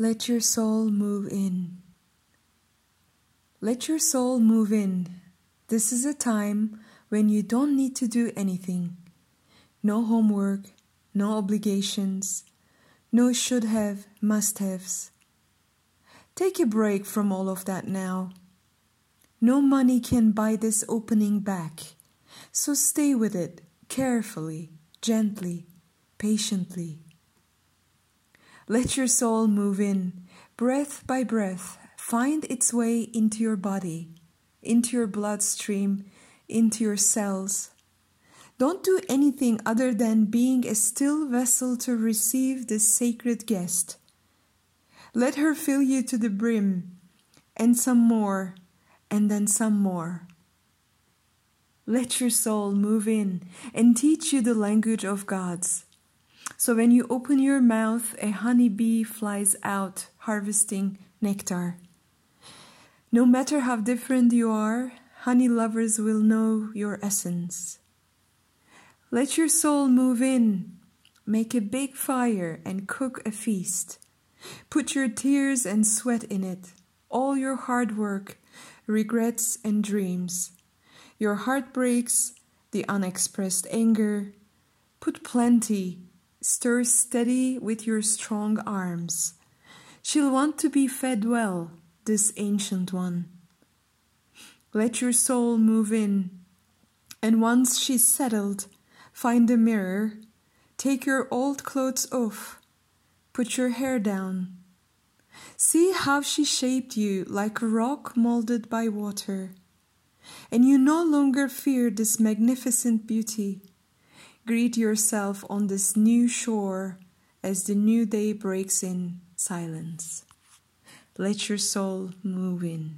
Let your soul move in. Let your soul move in. This is a time when you don't need to do anything. No homework, no obligations, no should have, must haves. Take a break from all of that now. No money can buy this opening back, so stay with it carefully, gently, patiently. Let your soul move in, breath by breath, find its way into your body, into your bloodstream, into your cells. Don't do anything other than being a still vessel to receive this sacred guest. Let her fill you to the brim, and some more, and then some more. Let your soul move in and teach you the language of gods. So when you open your mouth, a honey bee flies out harvesting nectar. No matter how different you are, honey lovers will know your essence. Let your soul move in, make a big fire and cook a feast. Put your tears and sweat in it, all your hard work, regrets and dreams, your heartbreaks, the unexpressed anger. Put plenty Stir steady with your strong arms. She'll want to be fed well, this ancient one. Let your soul move in, and once she's settled, find a mirror, take your old clothes off, put your hair down. See how she shaped you like a rock molded by water, and you no longer fear this magnificent beauty Greet yourself on this new shore as the new day breaks in silence. Let your soul move in.